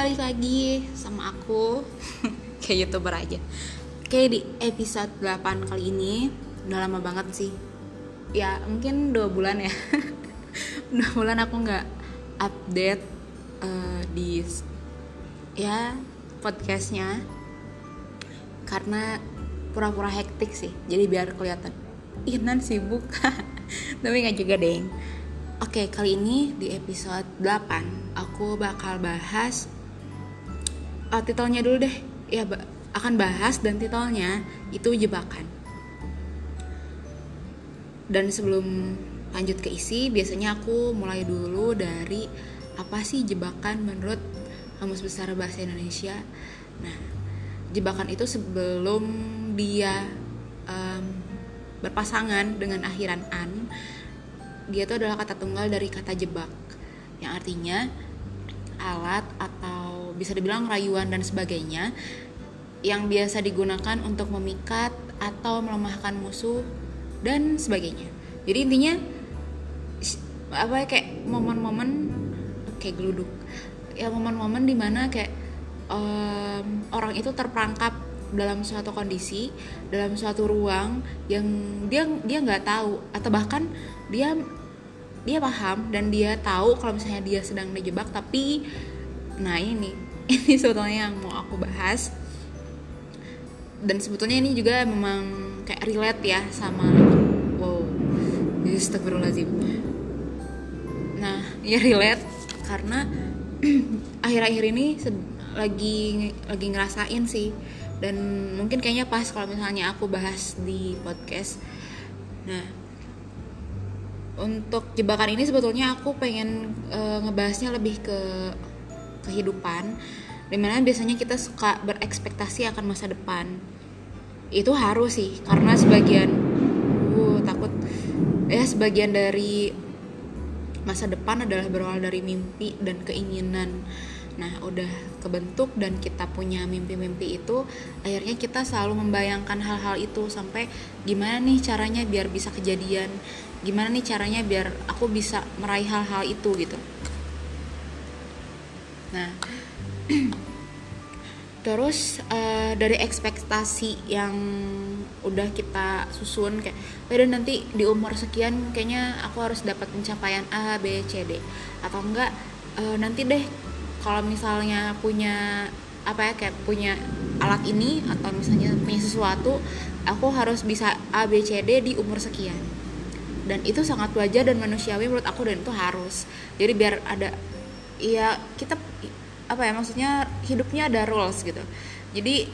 balik lagi sama aku. Kayak youtuber aja. Kayak di episode 8 kali ini Udah lama banget sih. Ya mungkin dua bulan ya. Dua bulan aku nggak update uh, di ya podcastnya. Karena pura-pura hektik sih Jadi biar kelihatan. Inan sibuk. Tapi nggak juga deh Oke, kali ini di episode 8 aku bakal bahas uh, titelnya dulu deh. Ya, akan bahas dan titelnya itu jebakan. Dan sebelum lanjut ke isi, biasanya aku mulai dulu dari apa sih jebakan menurut Kamus Besar Bahasa Indonesia. Nah, jebakan itu sebelum dia um, berpasangan dengan akhiran an dia itu adalah kata tunggal dari kata jebak yang artinya alat atau bisa dibilang rayuan dan sebagainya yang biasa digunakan untuk memikat atau melemahkan musuh dan sebagainya. Jadi intinya apa ya kayak momen-momen kayak geluduk. Ya momen-momen di mana kayak um, orang itu terperangkap dalam suatu kondisi, dalam suatu ruang yang dia dia nggak tahu atau bahkan dia dia paham dan dia tahu kalau misalnya dia sedang dijebak tapi nah ini ini sebetulnya yang mau aku bahas. Dan sebetulnya ini juga memang kayak relate ya sama wow astagfirullahaladzim. Nah ya relate karena akhir-akhir ini lagi lagi ngerasain sih. Dan mungkin kayaknya pas kalau misalnya aku bahas di podcast. Nah untuk jebakan ini sebetulnya aku pengen uh, ngebahasnya lebih ke kehidupan di mana biasanya kita suka berekspektasi akan masa depan. Itu harus sih karena sebagian uh takut. Ya sebagian dari masa depan adalah berawal dari mimpi dan keinginan. Nah, udah kebentuk dan kita punya mimpi-mimpi itu, akhirnya kita selalu membayangkan hal-hal itu sampai gimana nih caranya biar bisa kejadian, gimana nih caranya biar aku bisa meraih hal-hal itu gitu. Nah, terus uh, dari ekspektasi yang udah kita susun kayak udah nanti di umur sekian kayaknya aku harus dapat pencapaian A B C D. Atau enggak uh, nanti deh kalau misalnya punya apa ya kayak punya alat ini atau misalnya punya sesuatu aku harus bisa A B C D di umur sekian. Dan itu sangat wajar dan manusiawi menurut aku dan itu harus. Jadi biar ada ya kita apa ya maksudnya hidupnya ada rules gitu. Jadi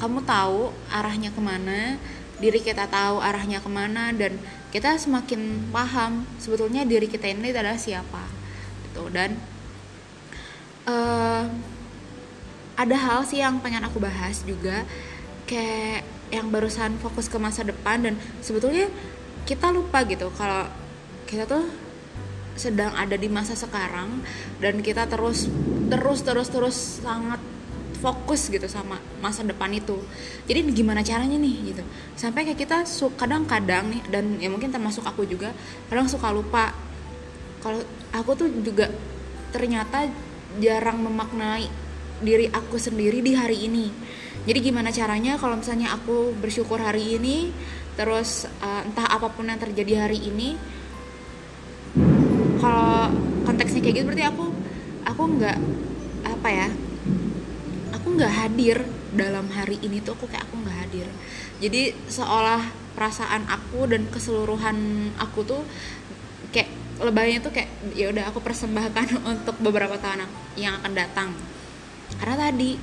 kamu tahu arahnya ke mana diri kita tahu arahnya ke mana dan kita semakin paham sebetulnya diri kita ini adalah siapa gitu. Dan uh, ada hal sih yang pengen aku bahas juga kayak yang barusan fokus ke masa depan dan sebetulnya kita lupa gitu kalau kita tuh sedang ada di masa sekarang dan kita terus terus terus terus sangat fokus gitu sama masa depan itu. Jadi gimana caranya nih gitu. Sampai kayak kita kadang-kadang nih dan ya mungkin termasuk aku juga kadang suka lupa. Kalau aku tuh juga ternyata jarang memaknai diri aku sendiri di hari ini. Jadi gimana caranya kalau misalnya aku bersyukur hari ini terus uh, entah apa pun yang terjadi hari ini kalau konteksnya kayak gitu berarti aku aku nggak apa ya aku nggak hadir dalam hari ini tuh aku kayak aku nggak hadir. Jadi seolah perasaan aku dan keseluruhan aku tuh kayak lebaynya tuh kayak ya udah aku persembahkan untuk beberapa tahun yang akan datang. Karena tadi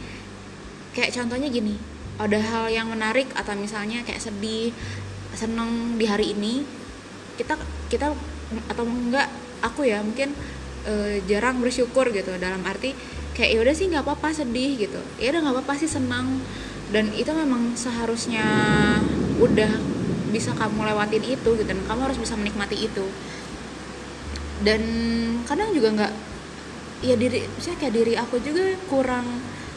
kayak contohnya gini ada hal yang menarik atau misalnya kayak sedih seneng di hari ini kita kita atau enggak aku ya mungkin e, jarang bersyukur gitu dalam arti kayak ya udah sih nggak apa-apa sedih gitu. Ya udah nggak apa-apa sih senang. Dan itu memang seharusnya udah bisa kamu lewatin itu gitu dan kamu harus bisa menikmati itu. Dan kadang juga nggak ya diri saya kayak diri aku juga kurang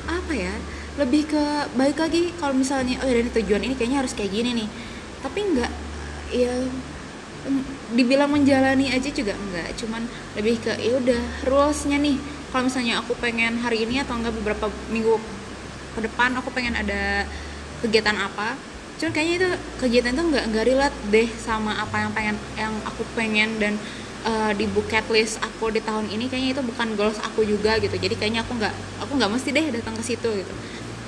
apa ya lebih ke baik lagi kalau misalnya oh ya ini tujuan ini kayaknya harus kayak gini nih. Tapi nggak ya dibilang menjalani aja juga enggak. Cuman lebih ke ya udah rulesnya nih. Kalau misalnya aku pengen hari ini atau enggak beberapa minggu ke depan aku pengen ada kegiatan apa cuman kayaknya itu kegiatan itu nggak nggak relate deh sama apa yang pengen yang aku pengen dan uh, di bucket list aku di tahun ini. Kayaknya itu bukan goals aku juga gitu. Jadi kayaknya aku nggak aku nggak mesti deh datang ke situ gitu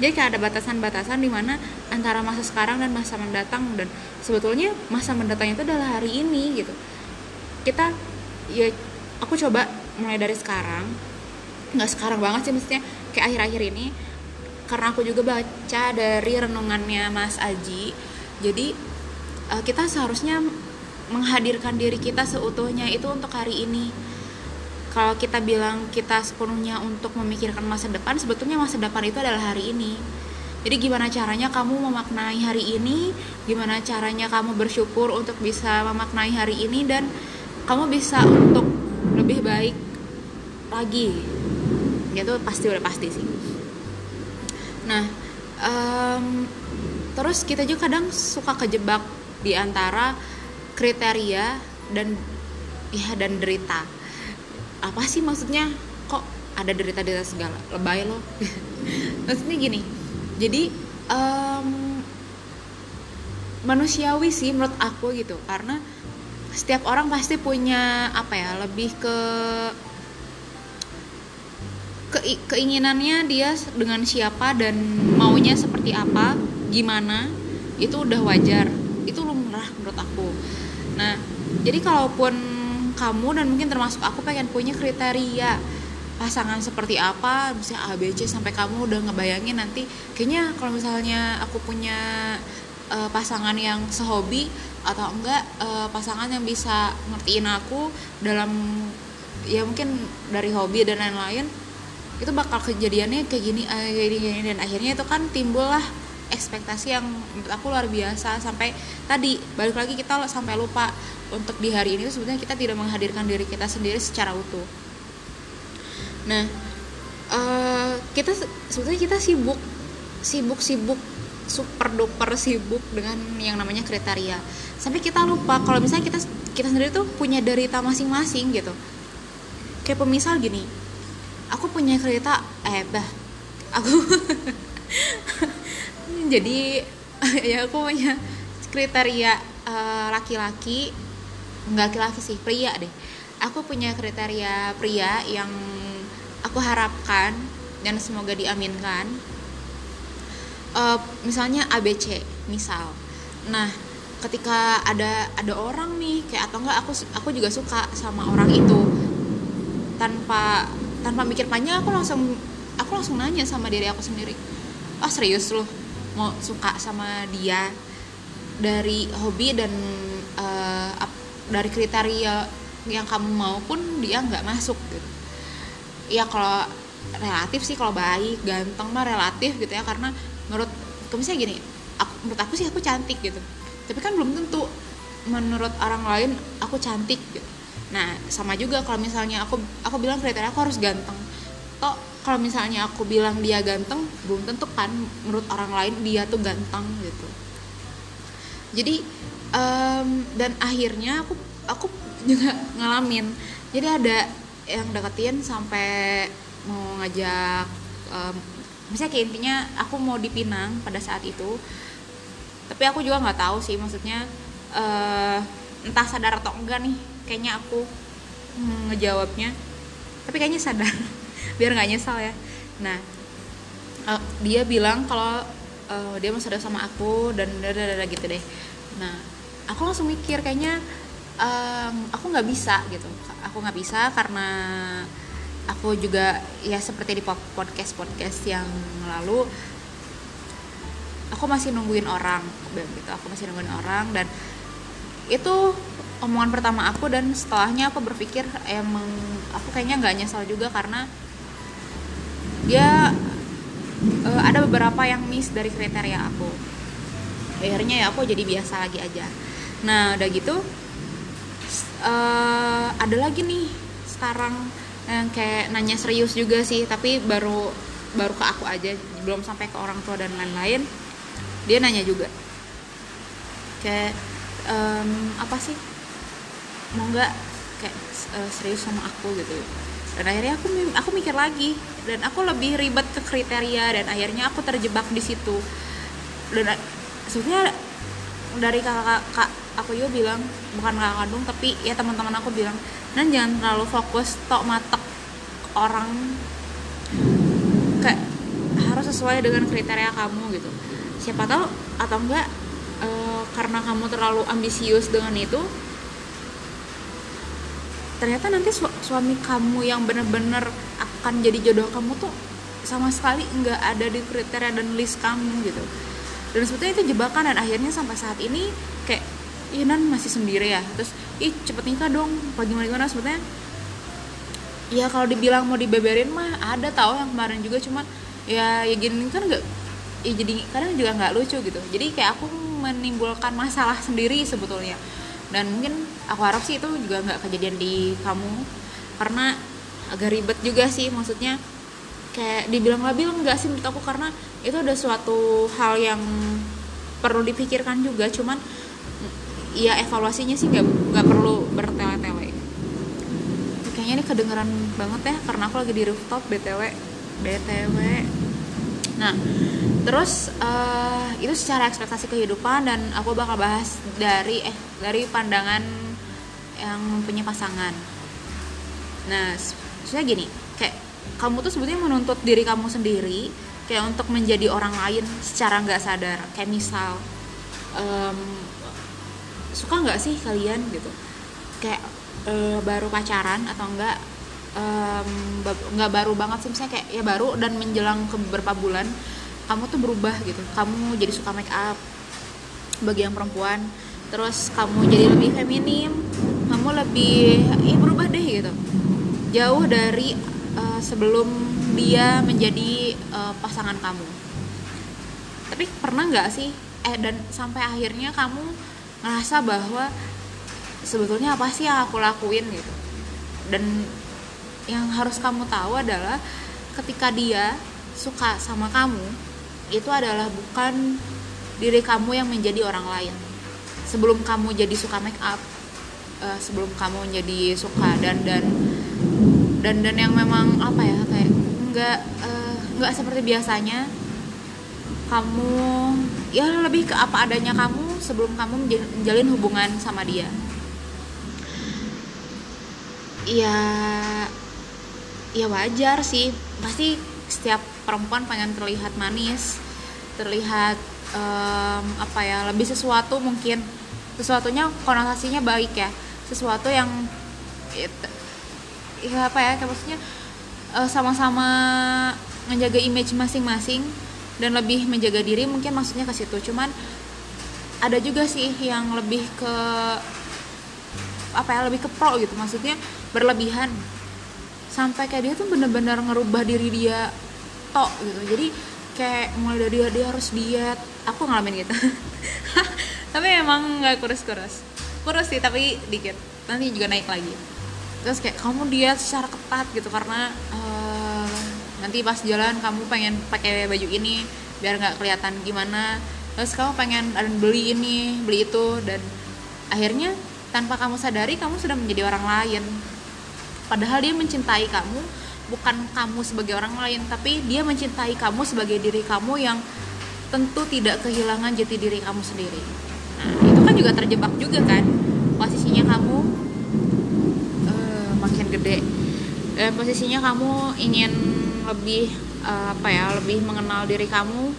jadi kayak ada batasan-batasan di mana antara masa sekarang dan masa mendatang dan sebetulnya masa mendatang itu adalah hari ini gitu. Kita ya aku coba mulai dari sekarang. Nggak sekarang banget sih maksudnya kayak akhir-akhir ini karena aku juga baca dari renungannya Mas Aji. Jadi uh, kita seharusnya menghadirkan diri kita seutuhnya itu untuk hari ini kalau kita bilang kita sepenuhnya untuk memikirkan masa depan sebetulnya masa depan itu adalah hari ini. Jadi gimana caranya kamu memaknai hari ini? Gimana caranya kamu bersyukur untuk bisa memaknai hari ini? Dan kamu bisa untuk lebih baik lagi. Itu pasti udah pasti sih. Nah, um, terus kita juga kadang suka kejebak di antara kriteria dan ya dan derita. Apa sih maksudnya? Kok ada derita-derita segala? Lebay loh. maksudnya gini. Jadi um, manusiawi sih menurut aku gitu karena setiap orang pasti punya apa ya lebih ke ke, keinginannya dia dengan siapa dan maunya seperti apa gimana itu udah wajar itu lumrah menurut aku nah jadi kalaupun kamu dan mungkin termasuk aku pengen punya kriteria pasangan seperti apa misalnya A B C sampai kamu udah ngebayangin nanti kayaknya kalau misalnya aku punya uh, pasangan yang sehobi atau enggak uh, pasangan yang bisa ngertiin aku dalam ya mungkin dari hobi dan lain-lain itu bakal kejadiannya kayak gini uh, kayak gini, dan akhirnya itu kan timbullah ekspektasi yang menurut aku luar biasa. Sampai tadi balik lagi kita sampai lupa untuk di hari ini tuh sebenarnya kita tidak menghadirkan diri kita sendiri secara utuh. Nah uh, kita sebetulnya kita sibuk sibuk sibuk super duper sibuk dengan yang namanya kriteria. Sampai kita lupa kalau misalnya kita kita sendiri tuh punya derita masing-masing gitu. Kayak pemisal gini aku punya kereta eh bah aku jadi ya aku punya kriteria uh, laki-laki nggak laki-laki sih pria deh. Aku punya kriteria pria yang aku harapkan dan semoga diaminkan. Uh, misalnya ABC misal. Nah ketika ada ada orang nih kayak atau enggak aku aku juga suka sama orang itu. Tanpa tanpa mikir panjang aku langsung aku langsung nanya sama diri aku sendiri. Oh, serius loh mau suka sama dia dari hobi dan dari kriteria yang kamu mau pun dia nggak masuk gitu. Ya kalau relatif sih kalau baik ganteng mah relatif gitu ya. Karena menurut misalnya gini aku, menurut aku sih aku cantik gitu. Tapi kan belum tentu menurut orang lain aku cantik gitu. Nah sama juga kalau misalnya aku aku bilang kriteria aku harus ganteng. Toh kalau misalnya aku bilang dia ganteng belum tentu kan menurut orang lain dia tuh ganteng gitu jadi um, dan akhirnya aku aku juga ngalamin. Jadi ada yang deketin sampai mau ngajak um, misalnya kayak intinya aku mau dipinang pada saat itu. Tapi aku juga nggak tahu sih maksudnya uh, entah sadar atau enggak nih kayaknya aku ngejawabnya. Tapi kayaknya sadar biar nggak nyesal ya. Nah uh, dia bilang kalau uh, dia masih ada sama aku dan dada gitu deh. Nah aku langsung mikir kayaknya um, aku nggak bisa gitu. Aku nggak bisa karena aku juga ya seperti di podcast podcast yang lalu aku masih nungguin orang gitu. Aku masih nungguin orang dan itu omongan pertama aku dan setelahnya aku berpikir emang aku kayaknya nggak nyesal juga karena dia uh, ada beberapa yang miss dari kriteria aku. Akhirnya ya aku jadi biasa lagi aja. Nah udah gitu uh, ada lagi nih sekarang yang kayak nanya serius juga sih tapi baru baru ke aku aja belum sampai ke orang tua dan lain-lain. Dia nanya juga kayak um, apa sih? Mau nggak? Kayak uh, serius sama aku gitu dan akhirnya aku aku mikir lagi. Dan aku lebih ribet ke kriteria dan akhirnya aku terjebak di situ. Dan sebenarnya dari kakak kak aku juga bilang bukan kakak kandung tapi ya teman-teman aku bilang dan jangan terlalu fokus tok matek orang. Kayak harus sesuai dengan kriteria kamu gitu. Siapa tahu atau enggak e, karena kamu terlalu ambisius dengan itu ternyata nanti su suami kamu yang bener-bener akan jadi jodoh kamu tuh sama sekali nggak ada di kriteria dan list kamu gitu. Dan sebetulnya itu jebakan dan akhirnya sampai saat ini kayak Inan masih sendiri ya? Terus ih cepet nikah dong. Apa gimana gimana? Sebetulnya ya kalau dibilang mau dibeberin mah ada tau yang kemarin juga cuma ya ya gini kan nggak ya jadi kadang juga nggak lucu gitu. Jadi kayak aku menimbulkan masalah sendiri sebetulnya dan mungkin aku harap sih itu juga nggak kejadian di kamu. Karena agak ribet juga sih maksudnya kayak dibilang labil enggak sih menurut aku. Karena itu udah suatu hal yang perlu dipikirkan juga. Cuman ya evaluasinya sih nggak nggak perlu bertele-tele. Kayaknya ini kedengeran banget ya karena aku lagi di rooftop btw btw nah terus uh, itu secara ekspektasi kehidupan dan aku bakal bahas dari eh dari pandangan yang punya pasangan. Nah sebenarnya gini kayak kamu tuh sebetulnya menuntut diri kamu sendiri kayak untuk menjadi orang lain secara nggak sadar. Kayak misal um, suka nggak sih kalian gitu? Kayak uh, baru pacaran atau enggak nggak um, baru banget sih. Misalnya kayak ya baru dan menjelang ke beberapa bulan kamu tuh berubah gitu. Kamu jadi suka make up bagi yang perempuan. Terus kamu jadi lebih feminim. Kamu lebih ya berubah deh gitu. Jauh dari uh, sebelum dia menjadi uh, pasangan kamu. Tapi pernah nggak sih? Eh dan sampai akhirnya kamu ngerasa bahwa sebetulnya apa sih yang aku lakuin gitu? Dan yang harus kamu tahu adalah ketika dia suka sama kamu itu adalah bukan diri kamu yang menjadi orang lain. Sebelum kamu jadi suka make up uh, sebelum kamu jadi suka dan dan dan dan yang memang apa ya kayak nggak uh, nggak seperti biasanya kamu ya lebih ke apa adanya kamu sebelum kamu menjalin hubungan sama dia. Ya ya wajar sih. Pasti setiap perempuan pengen terlihat manis terlihat um, apa ya lebih sesuatu mungkin. Sesuatunya konotasinya baik ya. Sesuatu yang ya apa ya maksudnya uh, sama-sama menjaga image masing-masing dan lebih menjaga diri mungkin maksudnya ke situ. Cuman ada juga sih yang lebih ke apa ya lebih ke pro gitu. Maksudnya berlebihan. Sampai kayak dia tuh bener-bener ngerubah diri dia tok gitu. Jadi kayak mulai dari dia dia harus diet. Aku ngalamin gitu. Tapi emang nggak kurus-kurus. Kurus sih tapi dikit. Nanti juga naik lagi. Terus kayak kamu diet secara ketat gitu. Karena uh, nanti pas jalan kamu pengen pakai baju ini biar nggak kelihatan gimana. Terus kamu pengen beli ini beli itu. Dan akhirnya tanpa kamu sadari kamu sudah menjadi orang lain. Padahal dia mencintai kamu bukan kamu sebagai orang lain tapi dia mencintai kamu sebagai diri kamu yang tentu tidak kehilangan jati diri kamu sendiri. Nah itu kan juga terjebak juga kan posisinya kamu uh, makin gede. Dan posisinya kamu ingin lebih uh, apa ya lebih mengenal diri kamu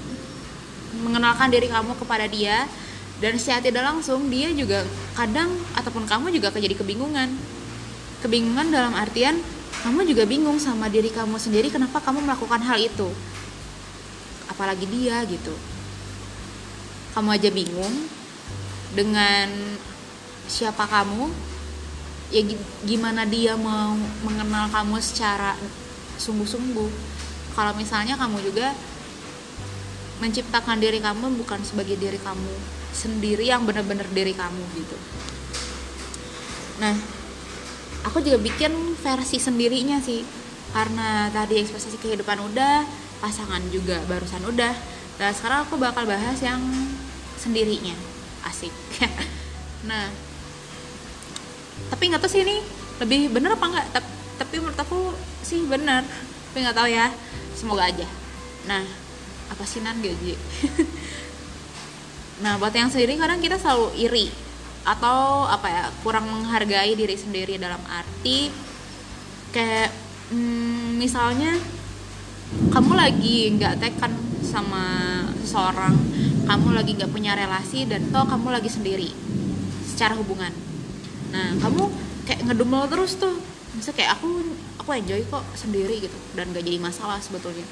mengenalkan diri kamu kepada dia. Dan secara tidak langsung dia juga kadang ataupun kamu juga jadi kebingungan. Kebingungan dalam artian kamu juga bingung sama diri kamu sendiri kenapa kamu melakukan hal itu. Apalagi dia gitu. Kamu aja bingung dengan siapa kamu. Ya gimana dia mau mengenal kamu secara sungguh-sungguh. Kalau misalnya kamu juga menciptakan diri kamu bukan sebagai diri kamu sendiri yang benar-benar diri kamu gitu. Nah aku juga bikin versi sendirinya sih. Karena tadi ekspektasi kehidupan udah pasangan juga barusan udah. Nah sekarang aku bakal bahas yang sendirinya. Asik. Nah tapi nggak tahu sih ini lebih bener apa enggak tapi, tapi menurut aku sih bener. Tapi nggak tahu ya. Semoga aja. Nah apa sih nan gaji nah buat yang sendiri kadang kita selalu iri atau apa ya kurang menghargai diri sendiri dalam arti kayak hmm, misalnya kamu lagi nggak tekan sama seseorang kamu lagi nggak punya relasi dan toh kamu lagi sendiri secara hubungan. Nah kamu kayak ngedumel terus tuh. Misal kayak aku aku enjoy kok sendiri gitu dan gak jadi masalah sebetulnya.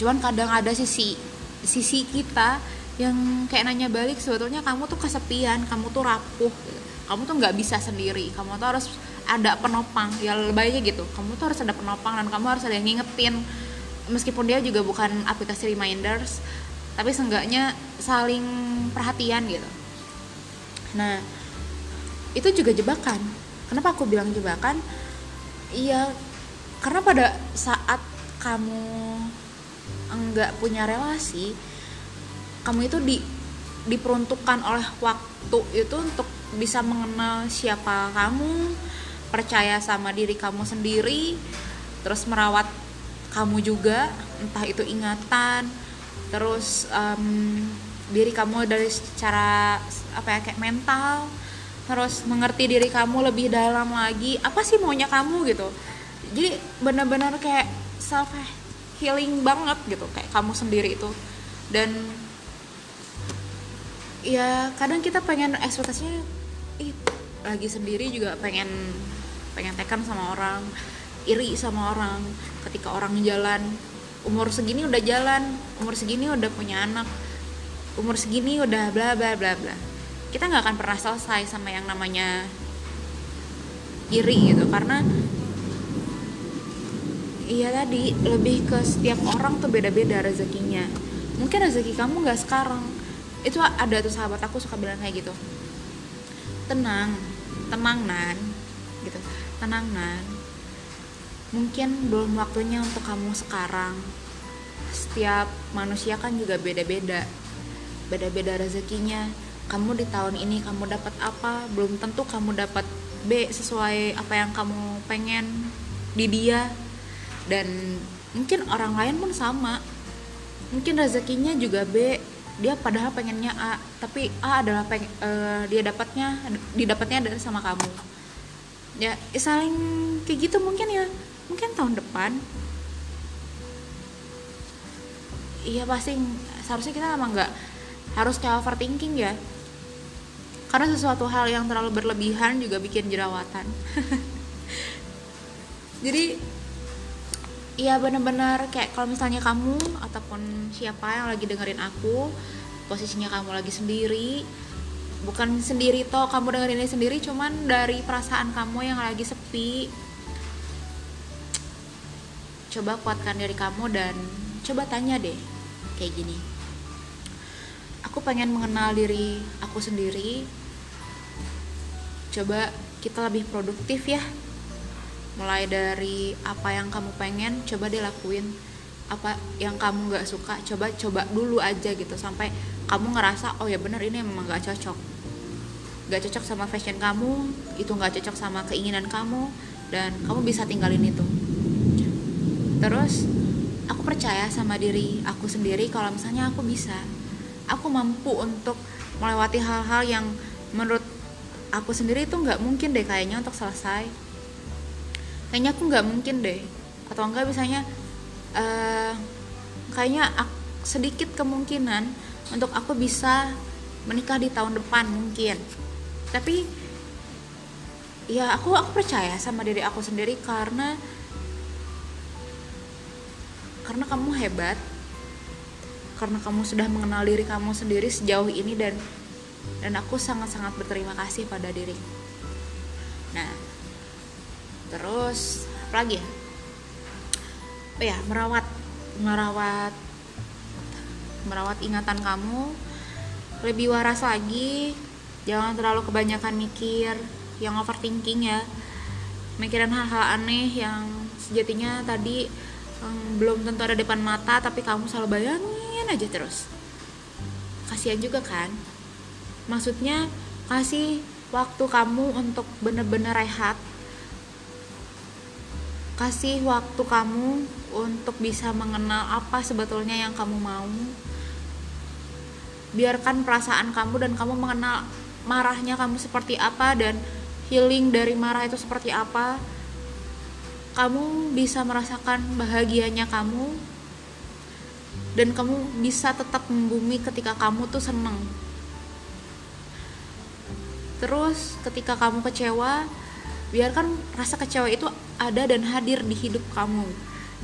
Cuman kadang ada sisi sisi kita yang kayak nanya balik sebetulnya kamu tuh kesepian kamu tuh rapuh gitu. kamu tuh nggak bisa sendiri kamu tuh harus ada penopang ya lebaynya gitu. Kamu tuh harus ada penopang dan kamu harus ada yang ngingetin. Meskipun dia juga bukan aplikasi reminders tapi seenggaknya saling perhatian gitu. Nah itu juga jebakan. Kenapa aku bilang jebakan? Iya karena pada saat kamu enggak punya relasi kamu itu di diperuntukkan oleh waktu itu untuk bisa mengenal siapa kamu percaya sama diri kamu sendiri terus merawat kamu juga entah itu ingatan terus um, diri kamu dari secara apa ya kayak mental terus mengerti diri kamu lebih dalam lagi apa sih maunya kamu gitu. Jadi benar-benar kayak self healing banget gitu kayak kamu sendiri itu. Dan ya kadang kita pengen ekspektasinya ih lagi sendiri juga pengen pengen tekan sama orang iri sama orang. Ketika orang jalan umur segini udah jalan umur segini udah punya anak umur segini udah bla bla bla bla. Kita nggak akan pernah selesai sama yang namanya iri gitu karena iya tadi lebih ke setiap orang tuh beda-beda rezekinya. Mungkin rezeki kamu nggak sekarang itu ada tuh sahabat aku suka bilang kayak gitu. Tenang tenang nan gitu. Tenang nan mungkin belum waktunya untuk kamu sekarang. Setiap manusia kan juga beda-beda. Beda-beda rezekinya. Kamu di tahun ini kamu dapat apa? Belum tentu kamu dapat B sesuai apa yang kamu pengen di dia. Dan mungkin orang lain pun sama. Mungkin rezekinya juga B dia padahal pengennya A tapi A adalah peng, uh, dia dapatnya didapatnya dari sama kamu. Ya saling kayak gitu mungkin ya mungkin tahun depan. Iya pasti. Seharusnya kita emang nggak harus kayak overthinking ya. Karena sesuatu hal yang terlalu berlebihan juga bikin jerawatan. Jadi Iya benar-benar. Kayak kalau misalnya kamu ataupun siapa yang lagi dengerin aku posisinya kamu lagi sendiri bukan sendiri toh kamu dengerin ini sendiri cuman dari perasaan kamu yang lagi sepi. Coba kuatkan diri kamu dan coba tanya deh kayak gini. Aku pengen mengenal diri aku sendiri. Coba kita lebih produktif ya mulai dari apa yang kamu pengen coba dilakuin. Apa yang kamu nggak suka coba coba dulu aja gitu. Sampai kamu ngerasa oh ya bener ini memang nggak cocok. Nggak cocok sama fashion kamu itu nggak cocok sama keinginan kamu dan kamu bisa tinggalin itu. Terus aku percaya sama diri aku sendiri kalau misalnya aku bisa. Aku mampu untuk melewati hal-hal yang menurut aku sendiri itu nggak mungkin deh kayaknya untuk selesai kayaknya aku nggak mungkin deh. Atau enggak misalnya uh, kayaknya aku, sedikit kemungkinan untuk aku bisa menikah di tahun depan mungkin. Tapi ya aku aku percaya sama diri aku sendiri karena karena kamu hebat karena kamu sudah mengenal diri kamu sendiri sejauh ini dan dan aku sangat-sangat berterima kasih pada diri. Nah terus apa lagi ya? Oh ya merawat merawat merawat ingatan kamu. Lebih waras lagi jangan terlalu kebanyakan mikir yang overthinking ya. Mikirin hal-hal aneh yang sejatinya tadi um, belum tentu ada depan mata tapi kamu selalu bayangin aja terus. Kasihan juga kan? Maksudnya kasih waktu kamu untuk bener-bener rehat kasih waktu kamu untuk bisa mengenal apa sebetulnya yang kamu mau. Biarkan perasaan kamu dan kamu mengenal marahnya kamu seperti apa dan healing dari marah itu seperti apa. Kamu bisa merasakan bahagianya kamu dan kamu bisa tetap membumi ketika kamu tuh seneng. Terus ketika kamu kecewa biarkan rasa kecewa itu ada dan hadir di hidup kamu.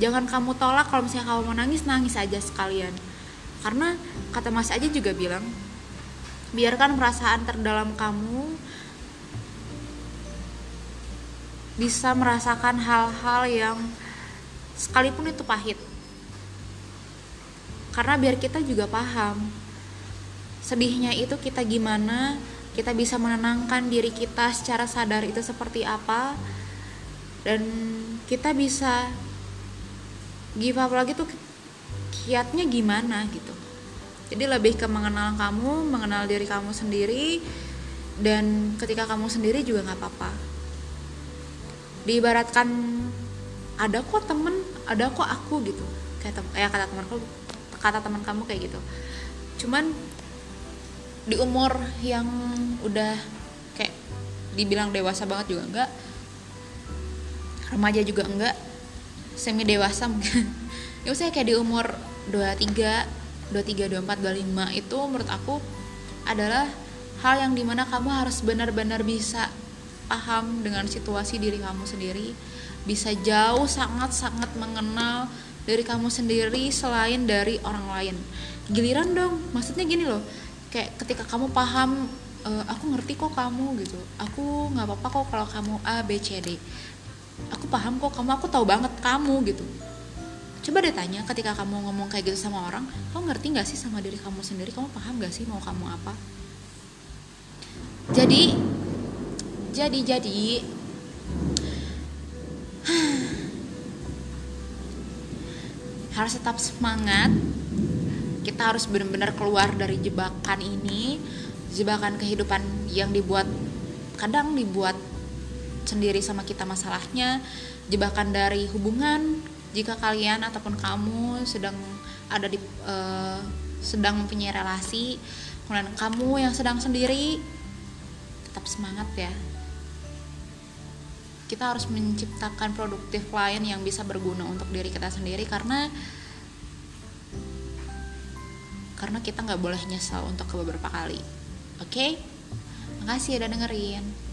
Jangan kamu tolak kalau misalnya kamu mau nangis nangis aja sekalian. Karena kata Mas aja juga bilang biarkan perasaan terdalam kamu bisa merasakan hal-hal yang sekalipun itu pahit. Karena biar kita juga paham sedihnya itu kita gimana kita bisa menenangkan diri kita secara sadar itu seperti apa. Dan kita bisa give up lagi tuh kiatnya gimana gitu. Jadi lebih ke mengenal kamu mengenal diri kamu sendiri dan ketika kamu sendiri juga nggak apa-apa. Diibaratkan ada kok temen ada kok aku gitu. Kayak kayak kata temanku kata teman kamu kayak gitu. Cuman di umur yang udah kayak dibilang dewasa banget juga enggak. Remaja juga enggak. Semi dewasa mungkin. Ya saya kayak di umur 23 23 24 25 itu menurut aku adalah hal yang di mana kamu harus benar-benar bisa paham dengan situasi diri kamu sendiri. Bisa jauh sangat-sangat mengenal dari kamu sendiri selain dari orang lain. Giliran dong maksudnya gini loh kayak ketika kamu paham e, aku ngerti kok kamu gitu. Aku nggak apa-apa kok kalau kamu A B C D. Aku paham kok kamu aku tahu banget kamu gitu. Coba deh tanya ketika kamu ngomong kayak gitu sama orang kamu ngerti nggak sih sama diri kamu sendiri? Kamu paham nggak sih mau kamu apa? Jadi jadi jadi harus tetap semangat kita harus benar-benar keluar dari jebakan ini. Jebakan kehidupan yang dibuat kadang dibuat sendiri sama kita masalahnya. Jebakan dari hubungan jika kalian ataupun kamu sedang ada di uh, sedang mempunyai relasi kemudian kamu yang sedang sendiri tetap semangat ya. Kita harus menciptakan produktif lain yang bisa berguna untuk diri kita sendiri karena karena kita nggak boleh nyesal untuk beberapa kali oke okay? makasih udah dengerin